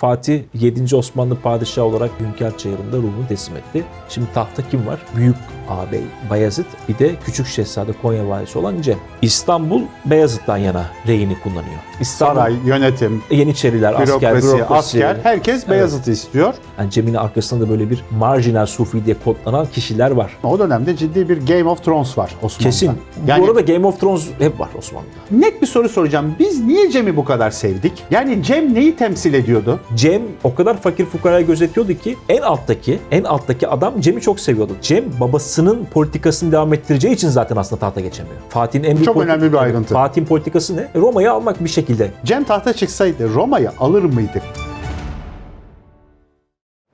Fatih 7. Osmanlı padişahı olarak Hünkar Çayırı'nda ruhunu teslim etti. Şimdi tahta kim var? Büyük ağabey Bayezid bir de Küçük Şehzade Konya valisi olan Cem. İstanbul Beyazıt'tan yana reyini kullanıyor. İstanbul, Saray, yönetim, Yeniçeriler, asker, bürokrasi, bürokrasi. asker herkes Beyazıt'ı istiyor. Yani Cem'in arkasında da böyle bir marjinal sufi diye kodlanan kişiler var. O dönemde ciddi bir Game of Thrones var Osmanlı'da. Kesin. Yani Bu arada Game of Thrones hep var Osmanlı'da. net bir soru soracağım. Biz niye Cem'i bu kadar sevdik? Yani Cem neyi temsil ediyordu? Cem o kadar fakir fukarayı gözetiyordu ki en alttaki en alttaki adam Cem'i çok seviyordu. Cem babasının politikasını devam ettireceği için zaten aslında tahta geçemiyor. Fatih'in en büyük Çok politik- önemli bir ayrıntı. Fatih'in politikası ne? Roma'yı almak bir şekilde. Cem tahta çıksaydı Roma'yı alır mıydı?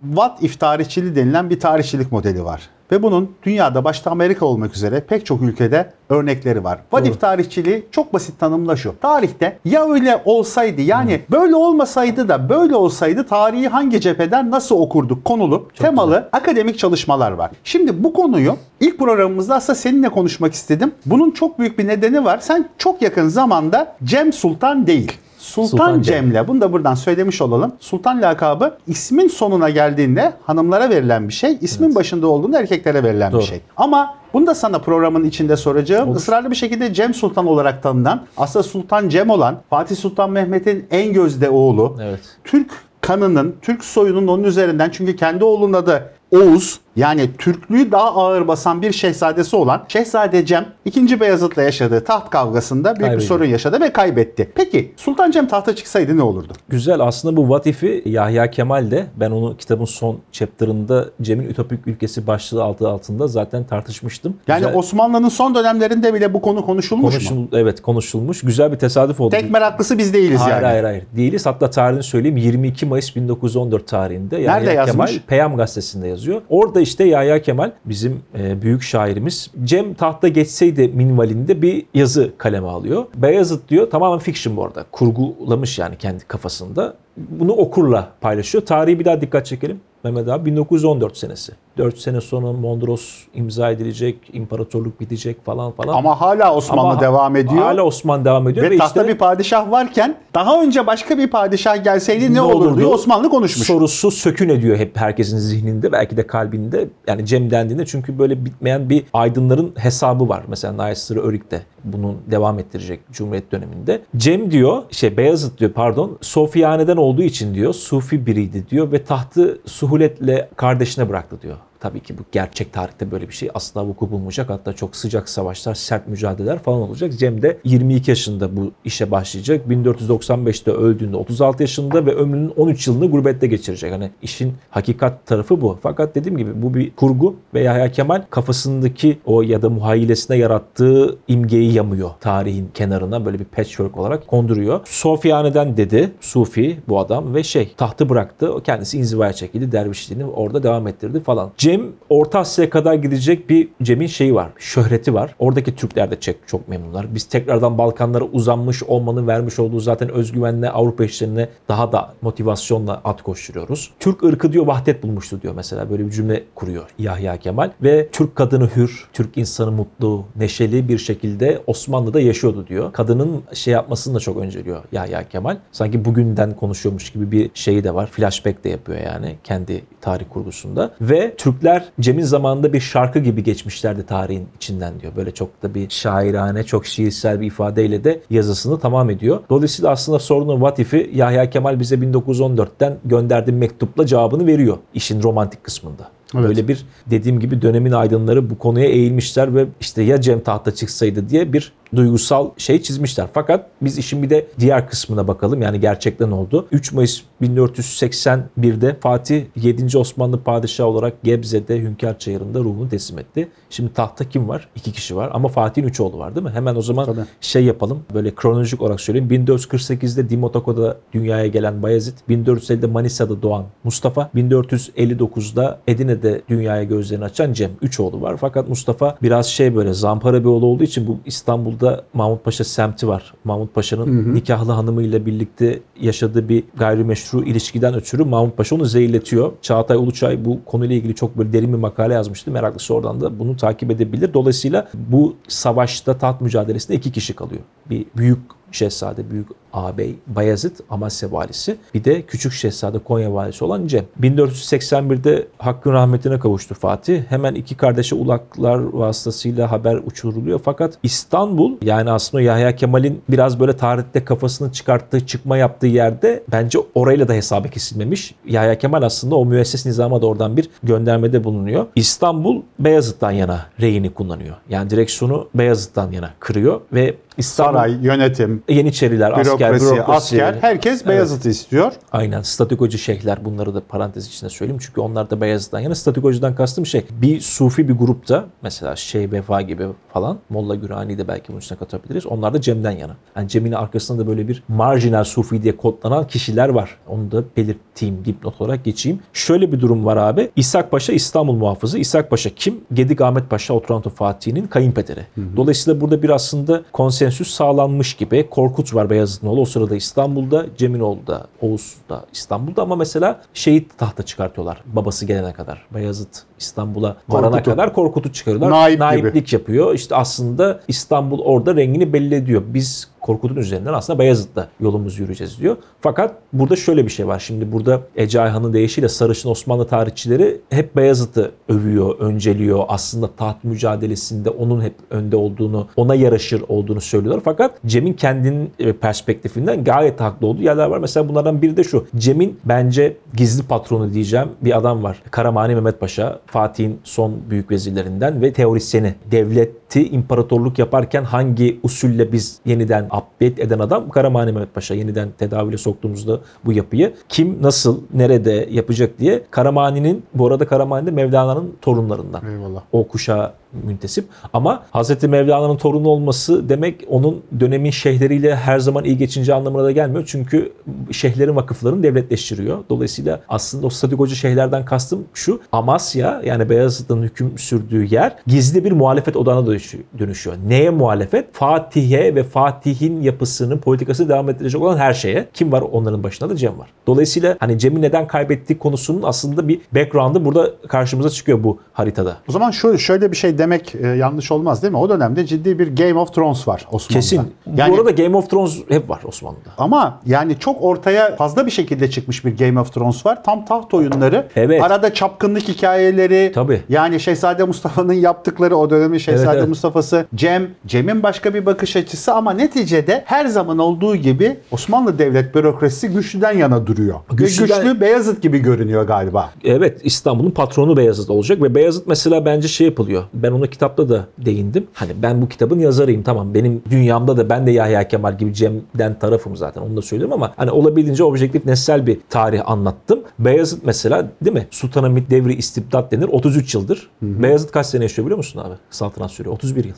What if tarihçiliği denilen bir tarihçilik modeli var. Ve bunun dünyada başta Amerika olmak üzere pek çok ülkede örnekleri var. What if tarihçiliği çok basit tanımla şu. Tarihte ya öyle olsaydı yani böyle olmasaydı da böyle olsaydı tarihi hangi cepheden nasıl okurduk konulu temalı akademik çalışmalar var. Şimdi bu konuyu ilk programımızda aslında seninle konuşmak istedim. Bunun çok büyük bir nedeni var. Sen çok yakın zamanda Cem Sultan değil. Sultan, Sultan Cem. Cem'le bunu da buradan söylemiş olalım. Sultan lakabı ismin sonuna geldiğinde hanımlara verilen bir şey, ismin başında olduğunda erkeklere verilen Doğru. bir şey. Ama bunu da sana programın içinde soracağım. Olur. Israrlı bir şekilde Cem Sultan olarak tanınan, aslında Sultan Cem olan Fatih Sultan Mehmet'in en gözde oğlu. Evet. Türk kanının, Türk soyunun onun üzerinden çünkü kendi oğlunun adı Oğuz yani Türklüğü daha ağır basan bir şehzadesi olan Şehzade Cem 2. Beyazıt'la yaşadığı taht kavgasında büyük bir Kaybediyor. sorun yaşadı ve kaybetti. Peki Sultan Cem tahta çıksaydı ne olurdu? Güzel aslında bu What If'i Yahya Kemal de ben onu kitabın son chapter'ında Cem'in Ütopik Ülkesi başlığı altı altında zaten tartışmıştım. Yani Güzel- Osmanlı'nın son dönemlerinde bile bu konu konuşulmuş mu? konuşul evet konuşulmuş. Güzel bir tesadüf oldu. Tek meraklısı biz değiliz Hayır yani. hayır hayır. Değiliz. Hatta tarihini söyleyeyim. 22 Mayıs 1914 tarihinde Yahya Nerede yazmış? Kemal Peyam gazetesinde yazıyor. Orada işte Yahya Kemal bizim e, büyük şairimiz Cem tahta geçseydi minvalinde bir yazı kaleme alıyor. Beyazıt diyor tamamen fiction bu arada. Kurgulamış yani kendi kafasında. Bunu okurla paylaşıyor. Tarihi bir daha dikkat çekelim. Mehmet abi 1914 senesi. 4 sene sonra Mondros imza edilecek, imparatorluk bitecek falan falan. Ama hala Osmanlı Ama devam ediyor. Hala Osmanlı devam ediyor. ve tahta işte- bir padişah varken daha önce başka bir padişah gelseydi ne, olurdu? diye Osmanlı konuşmuş. Sorusu sökün ediyor hep herkesin zihninde belki de kalbinde. Yani Cem dendiğinde çünkü böyle bitmeyen bir aydınların hesabı var. Mesela Naysır Örik de bunun devam ettirecek Cumhuriyet döneminde. Cem diyor, şey Beyazıt diyor pardon, Sofiyane'den olduğu için diyor, Sufi biriydi diyor ve tahtı suhuletle kardeşine bıraktı diyor. Tabii ki bu gerçek tarihte böyle bir şey asla vuku bulmayacak. Hatta çok sıcak savaşlar, sert mücadeleler falan olacak. Cem de 22 yaşında bu işe başlayacak. 1495'te öldüğünde 36 yaşında ve ömrünün 13 yılını gurbette geçirecek. Hani işin hakikat tarafı bu. Fakat dediğim gibi bu bir kurgu ve Yahya Kemal kafasındaki o ya da muhayyilesine yarattığı imgeyi yamıyor. Tarihin kenarına böyle bir patchwork olarak konduruyor. Sofyane'den dedi Sufi bu adam ve şey tahtı bıraktı. Kendisi inzivaya çekildi. Dervişliğini orada devam ettirdi falan. Cem Orta Asya'ya kadar gidecek bir Cem'in şeyi var. Şöhreti var. Oradaki Türkler de çok, çok memnunlar. Biz tekrardan Balkanlara uzanmış olmanın vermiş olduğu zaten özgüvenle Avrupa işlerine daha da motivasyonla at koşturuyoruz. Türk ırkı diyor vahdet bulmuştu diyor mesela. Böyle bir cümle kuruyor Yahya Kemal. Ve Türk kadını hür, Türk insanı mutlu, neşeli bir şekilde Osmanlı'da yaşıyordu diyor. Kadının şey yapmasını da çok önceliyor Yahya Kemal. Sanki bugünden konuşuyormuş gibi bir şeyi de var. Flashback de yapıyor yani kendi tarih kurgusunda. Ve Türkler Cem'in zamanında bir şarkı gibi geçmişlerdi tarihin içinden diyor. Böyle çok da bir şairane, çok şiirsel bir ifadeyle de yazısını tamam ediyor. Dolayısıyla aslında sorunun what if'i Yahya Kemal bize 1914'ten gönderdiği mektupla cevabını veriyor işin romantik kısmında. Evet. Böyle bir dediğim gibi dönemin aydınları bu konuya eğilmişler ve işte ya Cem tahta çıksaydı diye bir duygusal şey çizmişler. Fakat biz işin bir de diğer kısmına bakalım. Yani gerçekten oldu. 3 Mayıs 1481'de Fatih 7. Osmanlı padişahı olarak Gebze'de Hünkar Çayırı'nda ruhunu teslim etti. Şimdi tahta kim var? İki kişi var ama Fatih'in üç oğlu var değil mi? Hemen o zaman Tabii. şey yapalım. Böyle kronolojik olarak söyleyeyim. 1448'de Dimotoko'da dünyaya gelen Bayezid, 1450'de Manisa'da doğan Mustafa, 1459'da Edirne'de dünyaya gözlerini açan Cem. Üç oğlu var. Fakat Mustafa biraz şey böyle zampara bir oğlu olduğu için bu İstanbul'da Mahmut Paşa semti var. Mahmut Paşa'nın nikahlı hanımıyla birlikte yaşadığı bir gayrimeşru ilişkiden ötürü Mahmut Paşa onu zehirletiyor. Çağatay Uluçay bu konuyla ilgili çok böyle derin bir makale yazmıştı. Meraklısı oradan da bunu takip edebilir. Dolayısıyla bu savaşta taht mücadelesinde iki kişi kalıyor. Bir büyük şehzade, büyük ağabey Bayezid Amasya valisi. Bir de Küçük Şehzade Konya valisi olan Cem. 1481'de hakkın rahmetine kavuştu Fatih. Hemen iki kardeşe ulaklar vasıtasıyla haber uçuruluyor. Fakat İstanbul yani aslında Yahya Kemal'in biraz böyle tarihte kafasını çıkarttığı, çıkma yaptığı yerde bence orayla da hesaba kesilmemiş. Yahya Kemal aslında o müesses nizama da oradan bir göndermede bulunuyor. İstanbul Beyazıt'tan yana reyini kullanıyor. Yani direksiyonu Beyazıt'tan yana kırıyor ve İstanbul Saray, yönetim, Yeniçeriler, asker, bürokrasi, asker herkes Beyazıt'ı istiyor. Aynen statikocu şeyhler bunları da parantez içinde söyleyeyim. Çünkü onlar da Beyazıt'tan yana. Statikocudan kastım şey bir sufi bir grupta mesela Şeyh Vefa gibi falan Molla Gürani de belki bunun içine katabiliriz. Onlar da Cem'den yana. Yani Cem'in arkasında da böyle bir marjinal sufi diye kodlanan kişiler var. Onu da belirteyim dipnot olarak geçeyim. Şöyle bir durum var abi. İshak Paşa İstanbul muhafızı. İshak Paşa kim? Gedik Ahmet Paşa Otranto Fatih'in kayınpederi. Dolayısıyla burada bir aslında konsensüs sağlanmış gibi. Korkut var Beyazıt'ın. O sırada İstanbul'da. Cem'in oğlu da Oğuz da İstanbul'da ama mesela şehit tahta çıkartıyorlar babası gelene kadar. Beyazıt İstanbul'a varana kadar Korkut'u çıkarıyorlar. Naip gibi. Naiplik yapıyor. İşte aslında İstanbul orada rengini belli ediyor. Biz Korkut'un üzerinden aslında Beyazıt'la yolumuzu yürüyeceğiz diyor. Fakat burada şöyle bir şey var. Şimdi burada Ece Ayhan'ın deyişiyle sarışın Osmanlı tarihçileri hep Beyazıt'ı övüyor, önceliyor. Aslında taht mücadelesinde onun hep önde olduğunu, ona yaraşır olduğunu söylüyorlar. Fakat Cem'in kendinin e, perspektifinden gayet haklı olduğu yerler var. Mesela bunlardan biri de şu. Cem'in bence gizli patronu diyeceğim bir adam var. Karamani Mehmet Paşa, Fatih'in son büyük vezirlerinden ve teorisyeni. Devleti imparatorluk yaparken hangi usulle biz yeniden update eden adam Karamani Mehmet Paşa. Yeniden tedavüle soktuğumuzda bu yapıyı kim nasıl nerede yapacak diye Karamani'nin bu arada Karamani de Mevlana'nın torunlarından Eyvallah. o kuşağa müntesip. Ama Hazreti Mevlana'nın torunu olması demek onun dönemin şeyhleriyle her zaman iyi geçince anlamına da gelmiyor. Çünkü şeyhlerin vakıflarını devletleştiriyor. Dolayısıyla aslında o statikocu şeyhlerden kastım şu. Amasya yani Beyazıt'ın hüküm sürdüğü yer gizli bir muhalefet dönüşü- dönüşüyor. Neye muhalefet? Fatih'e ve Fatih'in yapısını, politikası devam ettirecek olan her şeye. Kim var onların başında da Cem var. Dolayısıyla hani Cem'i neden kaybettiği konusunun aslında bir background'ı burada karşımıza çıkıyor bu haritada. O zaman şu şöyle bir şey demek e, yanlış olmaz değil mi? O dönemde ciddi bir Game of Thrones var Osmanlı'da. Kesin. Yani Bu arada Game of Thrones hep var Osmanlı'da. ama yani çok ortaya fazla bir şekilde çıkmış bir Game of Thrones var. Tam taht oyunları. Evet. Arada çapkınlık hikayeleri. Tabii. Yani Şehzade Mustafa'nın yaptıkları o dönemin Şehzade evet. Mustafa'sı. Cem. Cem'in başka bir bakış açısı ama neticede her zaman olduğu gibi Osmanlı devlet bürokrasisi güçlüden yana duruyor. Ve Güçlüden- güçlü Beyazıt gibi görünüyor galiba. Evet İstanbul'un patronu Beyazıt olacak ve Beyazıt mesela bence şey yapılıyor. Ben ona kitapta da değindim. Hani ben bu kitabın yazarıyım tamam benim dünyamda da ben de Yahya Kemal gibi Cem'den tarafım zaten onu da söylüyorum ama hani olabildiğince objektif nesel bir tarih anlattım. Beyazıt mesela değil mi? Sultanahmet devri istibdat denir 33 yıldır. Beyazıt kaç sene yaşıyor biliyor musun abi? Saltanat sürüyor 31 yıl.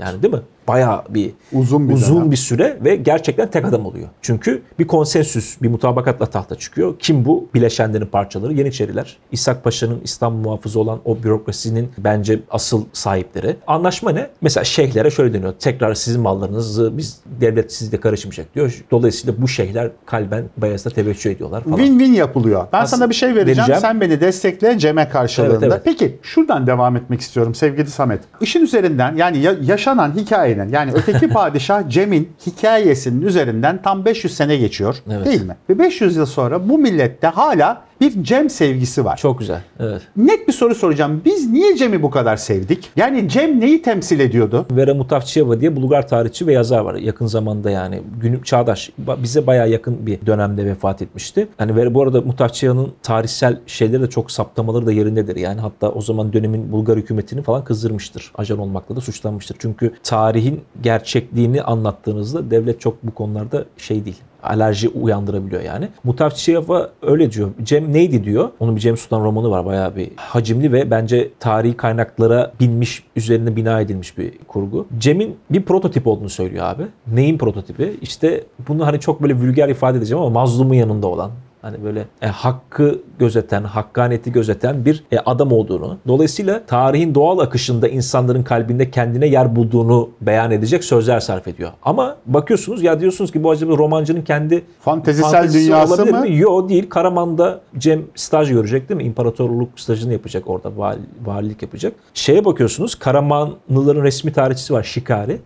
Yani değil mi? Bayağı bir Uzun bir uzun dönem. bir süre ve gerçekten tek adam oluyor. Çünkü bir konsensüs, bir mutabakatla tahta çıkıyor. Kim bu? Bileşenlerin parçaları, Yeniçeriler. İshak Paşa'nın İstanbul muhafızı olan o bürokrasinin bence asıl sahipleri. Anlaşma ne? Mesela şeyhlere şöyle deniyor. Tekrar sizin mallarınızı biz devlet sizde karışmayacak diyor. Dolayısıyla bu şeyhler kalben Bayezid'e teveccüh ediyorlar falan. Win-win yapılıyor. Ben Aslında sana bir şey vereceğim. vereceğim. Sen beni destekle Cem'e karşılığında. Evet, evet. Peki şuradan devam etmek istiyorum sevgili Samet. İşin üzerinden yani ya- yaşanan hikayenin yani öteki padişah Cem'in hikayesinin üzerinden tam 500 sene geçiyor. Evet. Değil mi? Ve 500 yıl sonra bu millette hala bir Cem sevgisi var. Çok güzel. Evet. Net bir soru soracağım. Biz niye Cem'i bu kadar sevdik? Yani Cem neyi temsil ediyordu? Vera Mutavçıyeva diye Bulgar tarihçi ve yazar var. Yakın zamanda yani günü çağdaş bize bayağı yakın bir dönemde vefat etmişti. Yani Vera bu arada Mutavçıyeva'nın tarihsel şeyleri de çok saptamaları da yerindedir. Yani hatta o zaman dönemin Bulgar hükümetini falan kızdırmıştır. Ajan olmakla da suçlanmıştır. Çünkü tarihin gerçekliğini anlattığınızda devlet çok bu konularda şey değil alerji uyandırabiliyor yani. Mutavçıyeva öyle diyor. Cem neydi diyor. Onun bir Cem Sultan romanı var bayağı bir hacimli ve bence tarihi kaynaklara binmiş, üzerine bina edilmiş bir kurgu. Cem'in bir prototip olduğunu söylüyor abi. Neyin prototipi? İşte bunu hani çok böyle vulgar ifade edeceğim ama mazlumun yanında olan, Hani böyle e, hakkı gözeten, hakkaniyeti gözeten bir e, adam olduğunu. Dolayısıyla tarihin doğal akışında insanların kalbinde kendine yer bulduğunu beyan edecek sözler sarf ediyor. Ama bakıyorsunuz ya diyorsunuz ki bu acaba romancının kendi Fantezisel dünyası olabilir mı? mi? Yok değil. Karaman'da Cem staj görecek değil mi? İmparatorluk stajını yapacak orada. Vali, valilik yapacak. Şeye bakıyorsunuz Karamanlıların resmi tarihçisi var Şikari.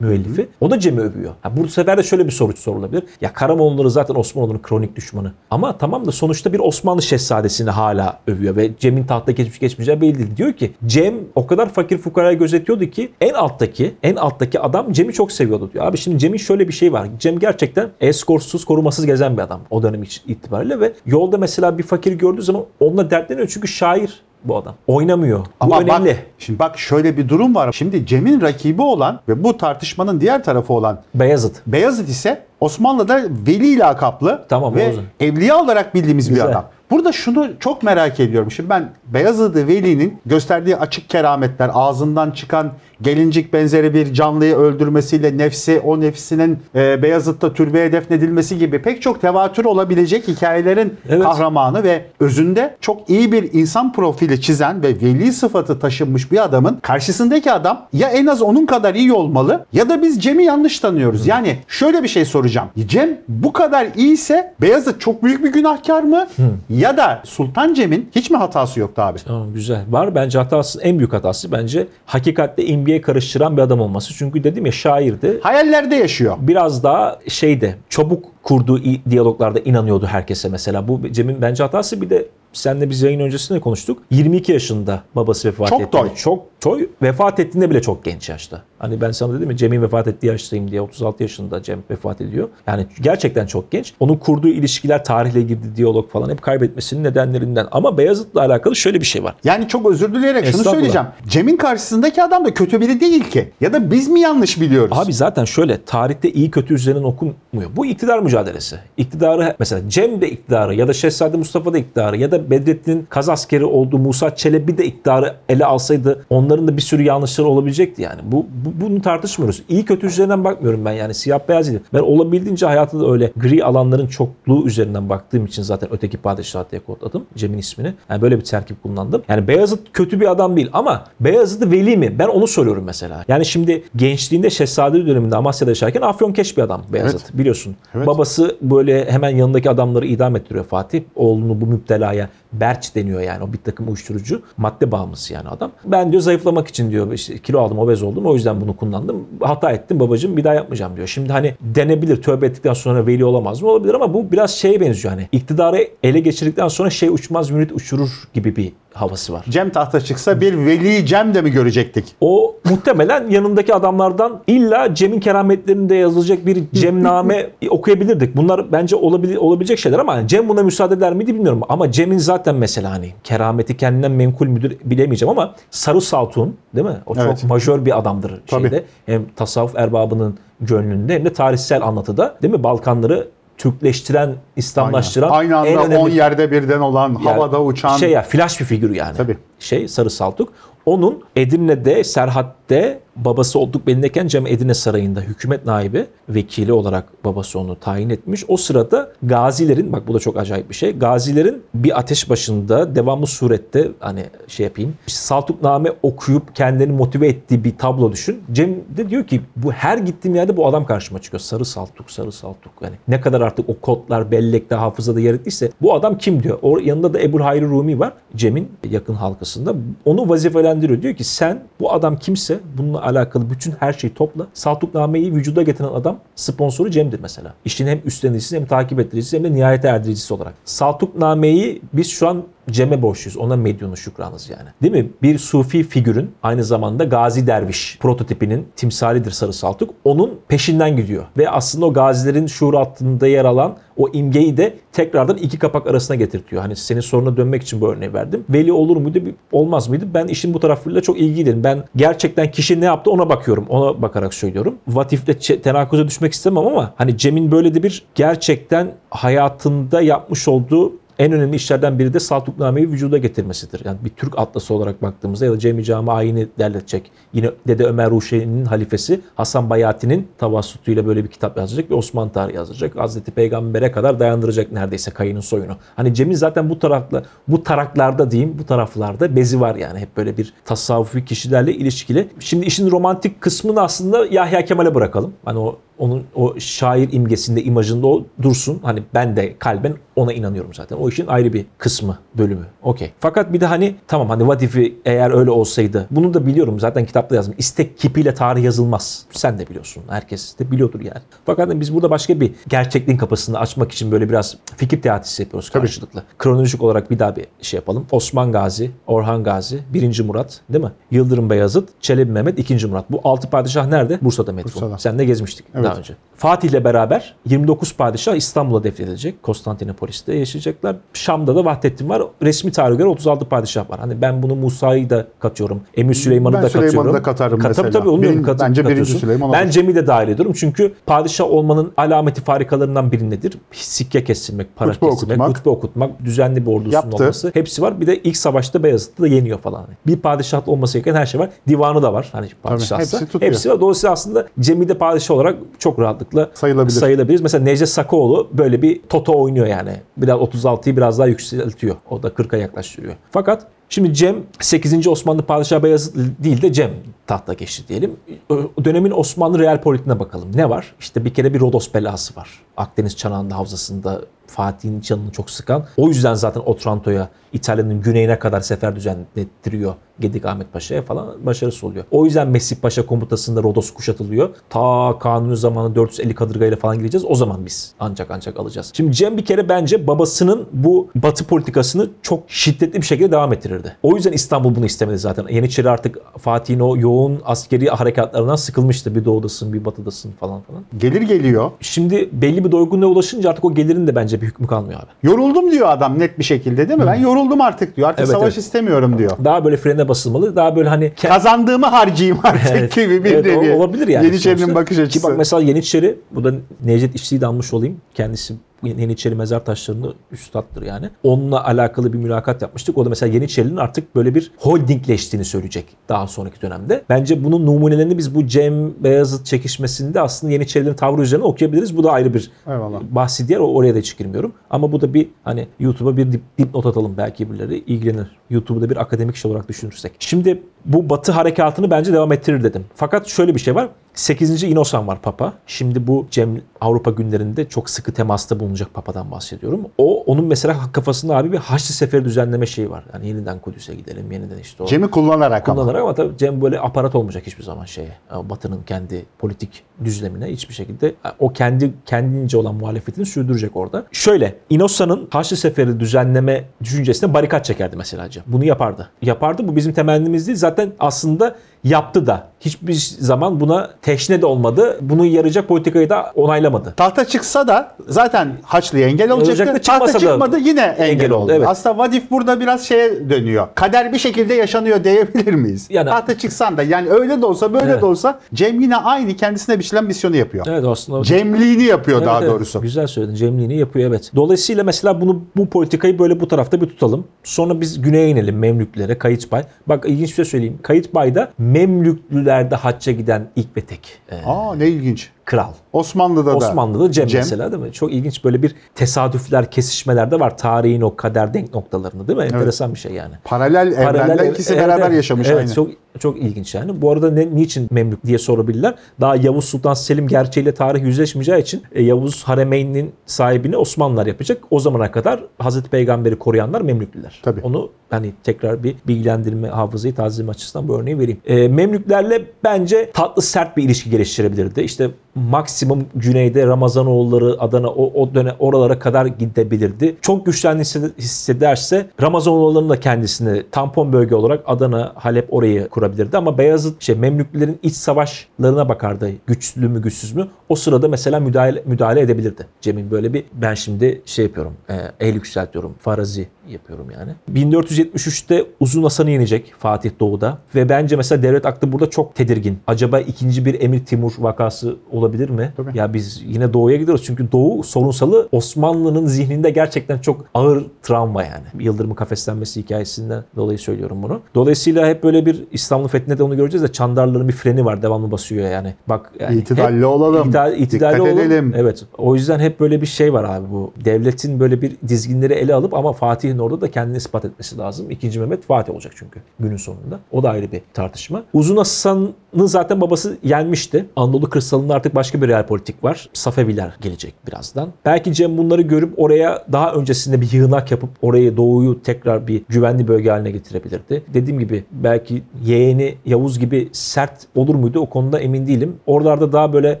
Karaman Name'nin müellifi. O da Cem'i övüyor. Ha, bu sefer de şöyle bir soru sorulabilir. Ya Karamoğulları zaten Osmanoğlu'nun kronik düşmanı. Ama tamam da sonuçta bir Osmanlı şehzadesini hala övüyor ve Cem'in tahta geçmiş geçmeyeceği belli değil. Diyor ki Cem o kadar fakir fukarayı gözetiyordu ki en alttaki en alttaki adam Cem'i çok seviyordu diyor. Abi şimdi Cem'in şöyle bir şey var. Cem gerçekten eskortsuz korumasız gezen bir adam o dönem itibariyle ve yolda mesela bir fakir gördüğü zaman onunla dertleniyor çünkü şair bu adam. Oynamıyor. Bu Ama önemli. bak, şimdi bak şöyle bir durum var. Şimdi Cem'in rakibi olan ve bu tartışmanın diğer tarafı olan Beyazıt. Beyazıt ise Osmanlı'da veli lakaplı Tamam, ve evliya olarak bildiğimiz Güzel. bir adam. Burada şunu çok merak ediyorum. Şimdi ben Beyazıt Veli'nin gösterdiği açık kerametler, ağzından çıkan gelincik benzeri bir canlıyı öldürmesiyle nefsi, o nefsinin e, Beyazıt'ta türbeye defnedilmesi gibi pek çok tevatür olabilecek hikayelerin Evet. kahramanı ve özünde çok iyi bir insan profili çizen ve veli sıfatı taşınmış bir adamın karşısındaki adam ya en az onun kadar iyi olmalı ya da biz Cem'i yanlış tanıyoruz. Yani şöyle bir şey soracağım. Cem bu kadar iyiyse Beyazıt çok büyük bir günahkar mı? Ya da Sultan Cem'in hiç mi hatası yoktu abi? Tamam güzel. Var bence hatası en büyük hatası bence hakikatte imgeye karıştıran bir adam olması. Çünkü dedim ya şairdi. Hayallerde yaşıyor. Biraz daha şeyde çabuk kurduğu diyaloglarda inanıyordu herkese mesela. Bu Cem'in bence hatası bir de senle biz yayın öncesinde konuştuk. 22 yaşında babası vefat Çok etti. toy. Çok toy. Vefat ettiğinde bile çok genç yaşta. Hani ben sana dedim ya Cem'in vefat ettiği yaştayım diye 36 yaşında Cem vefat ediyor. Yani gerçekten çok genç. Onun kurduğu ilişkiler tarihle girdiği diyalog falan hep kaybetmesinin nedenlerinden. Ama Beyazıt'la alakalı şöyle bir şey var. Yani çok özür dileyerek şunu söyleyeceğim. Cem'in karşısındaki adam da kötü biri değil ki. Ya da biz mi yanlış biliyoruz? Abi zaten şöyle tarihte iyi kötü üzerinden okunmuyor. Bu iktidar mücadelesi. İktidarı mesela Cem de iktidarı ya da Şehzade Mustafa da iktidarı ya da Bedrettin'in kaz askeri olduğu Musa Çelebi de iktidarı ele alsaydı onların da bir sürü yanlışları olabilecekti yani. Bu, bu bunu tartışmıyoruz. İyi kötü üzerinden bakmıyorum ben yani siyah beyaz değil. Ben olabildiğince hayatımda öyle gri alanların çokluğu üzerinden baktığım için zaten öteki padişah diye kodladım Cem'in ismini. Yani böyle bir terkip kullandım. Yani Beyazıt kötü bir adam değil ama Beyazıt'ı veli mi? Ben onu soruyorum mesela. Yani şimdi gençliğinde Şehzade döneminde Amasya'da yaşarken Afyonkeş bir adam Beyazıt Evet. biliyorsun. Evet. Babası böyle hemen yanındaki adamları idam ettiriyor Fatih. Oğlunu bu müptelaya Berç deniyor yani o bir takım uyuşturucu madde bağımlısı yani adam. Ben diyor zayıflamak için diyor işte kilo aldım obez oldum o yüzden bunu kullandım. Hata ettim babacığım bir daha yapmayacağım diyor. Şimdi hani denebilir tövbe ettikten sonra veli olamaz mı? Olabilir ama bu biraz şeye benziyor hani iktidarı ele geçirdikten sonra şey uçmaz mürit uçurur gibi bir havası var. Cem tahta çıksa bir veli Cem de mi görecektik? O muhtemelen yanındaki adamlardan illa Cem'in kerametlerinde yazılacak bir Cemname okuyabilirdik. Bunlar bence olabilir, olabilecek şeyler ama hani Cem buna müsaade eder miydi bilmiyorum. Ama Cem'in zaten mesela hani kerameti kendinden menkul müdür bilemeyeceğim ama Sarı Saltun değil mi? O Evet. çok majör bir adamdır Tabii. şeyde. Hem tasavvuf erbabının gönlünde hem de tarihsel anlatıda değil mi? Balkanları Türkleştiren, İslamlaştıran Aynı en anda önemli 10 yerde birden olan, yani havada uçan. Şey ya flash bir figür yani. Tabii. Şey Sarı Saltuk. Onun Edirne'de, Serhat'te babası olduk belindeyken Cem Edirne Sarayı'nda hükümet naibi vekili olarak babası onu tayin etmiş. O sırada gazilerin bak bu da çok acayip bir şey. Gazilerin bir ateş başında devamlı surette hani şey yapayım. Saltukname okuyup kendini motive ettiği bir tablo düşün. Cem de diyor ki bu her gittiğim yerde bu adam karşıma çıkıyor. Sarı Saltuk, Sarı Saltuk. Yani ne kadar artık o kodlar bellekte, hafızada yer ettiyse bu adam kim diyor. O yanında da Ebul Hayri Rumi var. Cem'in yakın halkasında. Onu vazifelendiriyor. Diyor ki sen bu adam kimse bununla alakalı bütün her şeyi topla. Saltuknameyi vücuda getiren adam sponsoru Cem'dir mesela. İşin hem üstlenicisi hem takip ettiricisi hem de nihayete erdiricisi olarak. Saltuknameyi biz şu an Cem'e borçluyuz. Ona medyunu şükranız yani. Değil mi? Bir sufi figürün aynı zamanda Gazi Derviş prototipinin timsalidir Sarı Saltuk. Onun peşinden gidiyor. Ve aslında o gazilerin şuur altında yer alan o imgeyi de tekrardan iki kapak arasına getirtiyor. Hani senin soruna dönmek için bu örneği verdim. Veli olur muydu, olmaz mıydı? Ben işin bu tarafıyla çok ilgiliydim. Ben gerçekten kişi ne yaptı ona bakıyorum. Ona bakarak söylüyorum. Vatifle tenakuza düşmek istemem ama hani Cem'in böyle de bir gerçekten hayatında yapmış olduğu en önemli işlerden biri de Saltukname'yi vücuda getirmesidir. Yani bir Türk atlası olarak baktığımızda ya da Cem-i Cami ayini derletecek. Yine Dede Ömer Ruşen'in halifesi Hasan Bayati'nin tavassutuyla böyle bir kitap yazacak ve Osmanlı tarihi yazacak. Hazreti Peygamber'e kadar dayandıracak neredeyse kayının soyunu. Hani Cem'in zaten bu tarakla bu taraklarda diyeyim bu taraflarda bezi var yani hep böyle bir tasavvufi kişilerle ilişkili. Şimdi işin romantik kısmını aslında Yahya Kemal'e bırakalım. Hani o onun o şair imgesinde, imajında o dursun. Hani ben de kalben ona inanıyorum zaten. O işin ayrı bir kısmı, bölümü. Okey. Fakat bir de hani tamam hani what if'i eğer öyle olsaydı. Bunu da biliyorum zaten kitapta yazdım. İstek kipiyle tarih yazılmaz. Sen de biliyorsun. Herkes de biliyordur yani. Fakat hani biz burada başka bir gerçekliğin kapısını açmak için böyle biraz fikir teatisi yapıyoruz karşılıklı. Kronolojik olarak bir daha bir şey yapalım. Osman Gazi, Orhan Gazi, 1. Murat değil mi? Yıldırım Beyazıt, Çelebi Mehmet, 2. Murat. Bu 6 padişah nerede? Bursa'da metro. Bursa'da. Sen de gezmiştik Evet. Daha önce. Fatih ile beraber 29 padişah İstanbul'a defnedilecek. Konstantinopolis'te yaşayacaklar. Şam'da da Vahdettin var. Resmi tarihe göre 36 padişah var. Hani ben bunu Musa'yı da katıyorum. Emir Süleyman'ı Ben da Süleyman'ı katıyorum. da katarım Kat- mesela. Tabii tabii onu. Birin- Kat- bence birinci. Süleyman Ben. Cem'i de dahil ediyorum. Çünkü padişah olmanın alameti farikalarından biri nedir? Sikke kestirmek, para Hutbe kestirmek, okutmak. hutbe okutmak, düzenli bir ordusunun Yaptı. olması. Hepsi var. Bir de ilk savaşta Beyazıt'ta da yeniyor falan. Bir padişah olması gereken her şey var. Divanı da var. Hani padişahsa. hepsi tutuyor. Hepsi var. Dolayısıyla aslında Cem'i de padişah olarak çok rahatlıkla Sayılabilir. sayılabiliriz. Mesela Necdet Sakaoğlu böyle bir toto oynuyor yani. Biraz 36'yı biraz daha yükseltiyor. O da 40'a yaklaştırıyor. Fakat Şimdi Cem 8. Osmanlı Padişahı Beyazıt değil de Cem tahta geçti diyelim. O dönemin Osmanlı real politiğine bakalım. Ne var? İşte bir kere bir Rodos belası var. Akdeniz Çanağı'nda havzasında Fatih'in canını çok sıkan. O yüzden zaten Otranto'ya İtalya'nın güneyine kadar sefer düzenlettiriyor Gedik Ahmet Paşa'ya falan başarısı oluyor. O yüzden Mesih Paşa komutasında Rodos kuşatılıyor. Ta Kanuni zamanı 450 kadırgayla falan gireceğiz. O zaman biz ancak ancak alacağız. Şimdi Cem bir kere bence babasının bu batı politikasını çok şiddetli bir şekilde devam ettirirdi. O yüzden İstanbul bunu istemedi zaten. Yeniçeri artık Fatih'in o yoğun askeri harekatlarından sıkılmıştı. Bir doğudasın bir batıdasın falan falan. Gelir geliyor. Şimdi belli bir doygunluğa ulaşınca artık o gelirin de bence bir hükmü kalmıyor abi. Yoruldum diyor adam net bir şekilde değil mi? Ben yoruldum artık diyor. Artık Evet, savaş evet. istemiyorum diyor. Daha böyle frene basılmalı. Daha böyle hani Kazandığımı harcayayım artık Evet, gibi bir evet, nevi. olabilir yani. Yeniçerinin bakış açısı. Ki bak mesela Yeniçeri, bu da Necdet İşçi'yi de almış olayım. Kendisi Yeniçeri mezar taşlarında üstattır yani. Onunla alakalı bir mülakat yapmıştık. O da mesela Yeniçeri'nin artık böyle bir holdingleştiğini söyleyecek daha sonraki dönemde. Bence bunun numunelerini biz bu Cem Beyazıt çekişmesinde aslında Yeniçerilerin tavrı üzerine okuyabiliriz. Bu da ayrı bir Eyvallah. bahsi diğer. Oraya da hiç girmiyorum. Ama bu da bir hani YouTube'a bir dip, dipnot atalım belki birileri ilgilenir. YouTube'u da bir akademik şey olarak düşünürsek. Şimdi bu batı harekatını bence devam ettirir dedim. Fakat şöyle bir şey var. 8. İnosan var Papa. Şimdi bu Cem Avrupa günlerinde çok sıkı temasta bulunacak Papa'dan bahsediyorum. O onun mesela kafasında abi bir Haçlı Seferi düzenleme şeyi var. Yani yeniden Kudüs'e gidelim, yeniden işte o Cem'i kullanarak ama. kullanarak ama tabii Cem böyle aparat olmayacak hiçbir zaman şeye. Batı'nın kendi politik düzlemine hiçbir şekilde o kendi kendince olan muhalefetini sürdürecek orada. Şöyle İnosa'nın Haçlı Seferi düzenleme düşüncesine barikat çekerdi mesela Cem. Bunu yapardı. Yapardı. Bu bizim temennimiz değil. Zaten aslında yaptı da. Hiçbir zaman buna teşne de olmadı. Bunu yarayacak politikayı da onaylamadı. Tahta çıksa da zaten Haçlı'ya engel olacaktı. Olacaktı, Tahta çıkmadı yine engel, engel oldu, oldu. evet. Aslında Vadif burada biraz şeye dönüyor. Kader bir şekilde yaşanıyor diyebilir miyiz? Yani- Tahta çıksan da yani öyle de olsa böyle Evet. de olsa Cem yine aynı kendisine biçilen misyonu yapıyor. Evet aslında Cemliğini yapıyor Evet, daha evet. doğrusu. Güzel söyledin. Cemliğini yapıyor evet. Dolayısıyla mesela bunu bu politikayı böyle bu tarafta bir tutalım. Sonra biz güneye inelim Memlüklere, Kayıtbay. Bak ilginç bir şey söyleyeyim. Kayıtbay'da Memlüklülerde hacca giden ilk ve tek e, Aa ne ilginç. kral. Osmanlı'da da. Osmanlı'da Cem, mesela değil mi? Çok ilginç böyle bir tesadüfler, kesişmeler de var. Tarihin o kader denk noktalarında değil mi? Enteresan bir şey yani. Paralel, evrende ikisi evet, beraber evet. yaşamış evet, aynı. Çok çok ilginç yani. Bu arada ne, niçin Memlük diye sorabilirler. Daha Yavuz Sultan Selim gerçeğiyle tarih yüzleşmeyeceği için e, Yavuz Haremeyn'in sahibini Osmanlılar yapacak. O zamana kadar Hazreti Peygamber'i koruyanlar Memlüklüler. Tabii. Onu hani tekrar bir bilgilendirme, hafızayı tazeleme açısından bu örneği vereyim. E, Memlüklerle bence tatlı sert bir ilişki geliştirebilirdi. İşte maksimum güneyde Ramazanoğulları, Adana o, o dönem oralara kadar gidebilirdi. Çok güçlendi hissed- hissederse Ramazanoğulları'nın da kendisini tampon bölge olarak Adana, Halep orayı kurabilirdi ama Beyazıt şey Memlüklerin iç savaşlarına bakardı. Güçlü mü güçsüz mü? O sırada mesela müdahale, müdahale edebilirdi. Cem'in böyle bir ben şimdi şey yapıyorum. E, el yükseltiyorum. Farazi yapıyorum yani. 1473'te Uzun Hasan'ı yenecek Fatih Doğu'da ve bence mesela devlet aklı burada çok tedirgin. Acaba ikinci bir Emir Timur vakası olabilir mi? Tabii. Ya biz yine Doğu'ya gidiyoruz çünkü Doğu sorunsalı Osmanlı'nın zihninde gerçekten çok ağır travma yani. Yıldırım'ın kafeslenmesi hikayesinden dolayı söylüyorum bunu. Dolayısıyla hep böyle bir İstanbul fethinde de onu göreceğiz de Çandarlı'nın bir freni var devamlı basıyor yani. Bak yani İtidalli hep olalım. İta- itidalli Dikkat olalım. edelim. Evet. O yüzden hep böyle bir şey var abi bu. Devletin böyle bir dizginleri ele alıp ama Fatih Fatih'in orada da kendini ispat etmesi lazım. İkinci Mehmet Fatih olacak çünkü günün sonunda. O da ayrı bir tartışma. Uzun Hasan'ın zaten babası yenmişti. Anadolu kırsalında artık başka bir real politik var. Safeviler gelecek birazdan. Belki Cem bunları görüp oraya daha öncesinde bir yığınak yapıp orayı doğuyu tekrar bir güvenli bölge haline getirebilirdi. Dediğim gibi belki yeğeni Yavuz gibi sert olur muydu o konuda emin değilim. Oralarda daha böyle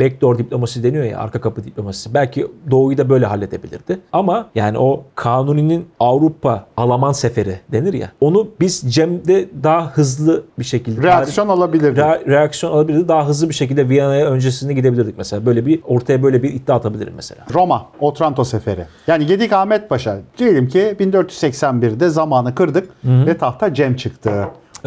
backdoor diplomasi deniyor ya arka kapı diplomasisi. Belki doğuyu da böyle halledebilirdi. Ama yani o Kanuni'nin Avrupa Alaman seferi denir ya. Onu biz Cem'de daha hızlı bir şekilde Reaksiyon alabilirdi. Re- reaksiyon alabilirdi. Daha hızlı bir şekilde Viyana'ya öncesinde gidebilirdik mesela. Böyle bir ortaya böyle bir iddia atabilirim mesela. Roma, Otranto seferi. Yani Gedik Ahmet Paşa. Diyelim ki 1481'de zamanı kırdık ve tahta Cem çıktı.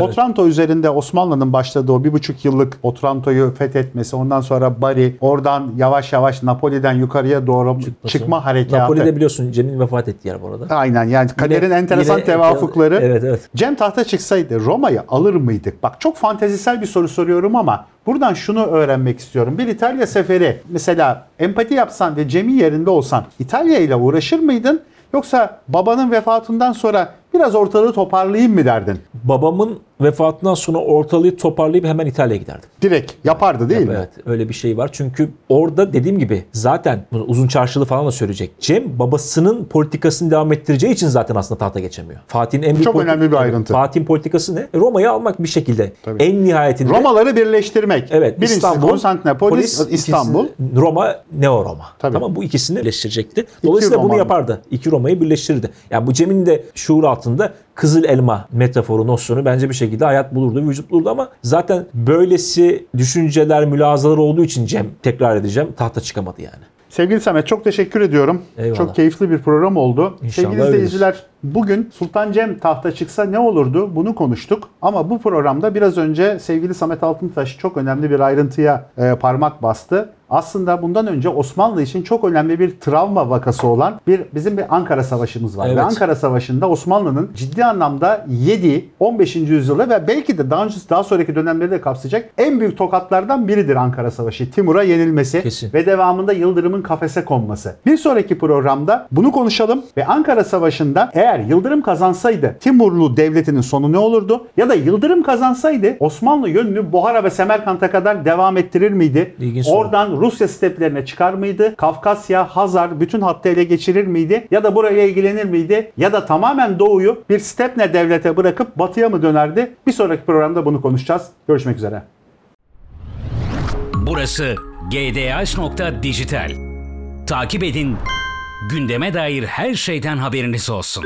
Otranto üzerinde Osmanlı'nın başladığı o bir buçuk yıllık Otranto'yu fethetmesi, ondan sonra Bari, oradan yavaş yavaş Napoli'den yukarıya doğru çıkma harekatı. Napoli'de biliyorsun Cem'in vefat ettiği yer bu arada. Aynen yani kaderin Yine- enteresan yine- tevafukları. Evet evet. Cem tahta çıksaydı Roma'yı alır mıydık? Bak çok fantezisel bir soru soruyorum ama buradan şunu öğrenmek istiyorum. Bir İtalya seferi mesela empati yapsan ve Cem'in yerinde olsan İtalya ile uğraşır mıydın? Yoksa babanın vefatından sonra biraz ortalığı toparlayayım mı derdin? Babamın vefatından sonra ortalığı toparlayıp hemen İtalya'ya giderdim. Direkt yapardı değil mi? Evet öyle bir şey var. Çünkü orada dediğim gibi zaten bunu uzun çarşılı falan da söyleyecek. Cem babasının politikasını devam ettireceği için zaten aslında tahta geçemiyor. Fatih'in en büyük Çok önemli bir ayrıntı. Fatih'in politikası ne? Roma'yı almak bir şekilde. Tabii. En nihayetinde Romaları birleştirmek. Evet, Birincisi İstanbul, Konstantinopolis, polis, İstanbul. ikisi- Roma, Neo Roma. Tabii. Tamam bu ikisini birleştirecekti. Dolayısıyla bunu Roma. yapardı. İki Roma'yı birleştirirdi. Yani bu Cem'in de şuur altında kızıl elma metaforu, nosyonu bence bir şekilde hayat bulurdu, vücut bulurdu ama zaten böylesi düşünceler, mülazalar olduğu için Cem tekrar edeceğim tahta çıkamadı yani. Sevgili Samet çok teşekkür ediyorum. Eyvallah. Çok keyifli bir program oldu. İnşallah Sevgili öyledir. izleyiciler bugün Sultan Cem tahta çıksa ne olurdu bunu konuştuk. Ama bu programda biraz önce sevgili Samet Altıntaş çok önemli bir ayrıntıya e, parmak bastı. Aslında bundan önce Osmanlı için çok önemli bir travma vakası olan bir bizim bir Ankara Savaşımız var. Ve Evet. Ankara Savaşı'nda Osmanlı'nın ciddi anlamda yediği 15. yüzyılda ve belki de daha, önce, daha sonraki dönemleri de kapsayacak en büyük tokatlardan biridir Ankara Savaşı. Timur'a yenilmesi Kesin. ve devamında Yıldırım'ın kafese konması. Bir sonraki programda bunu konuşalım ve Ankara Savaşı'nda eğer Yıldırım kazansaydı Timurlu devletinin sonu ne olurdu? Ya da Yıldırım kazansaydı Osmanlı yönünü Buhara ve Semerkant'a kadar devam ettirir miydi? İlginç. Oradan Rusya steplerine çıkar mıydı? Kafkasya, Hazar bütün hattı ele geçirir miydi? Ya da buraya ilgilenir miydi? Ya da tamamen doğuyu bir stepne devlete bırakıp batıya mı dönerdi? Bir sonraki programda bunu konuşacağız. Görüşmek üzere. Burası gdh.dijital. Takip edin, gündeme dair her şeyden haberiniz olsun.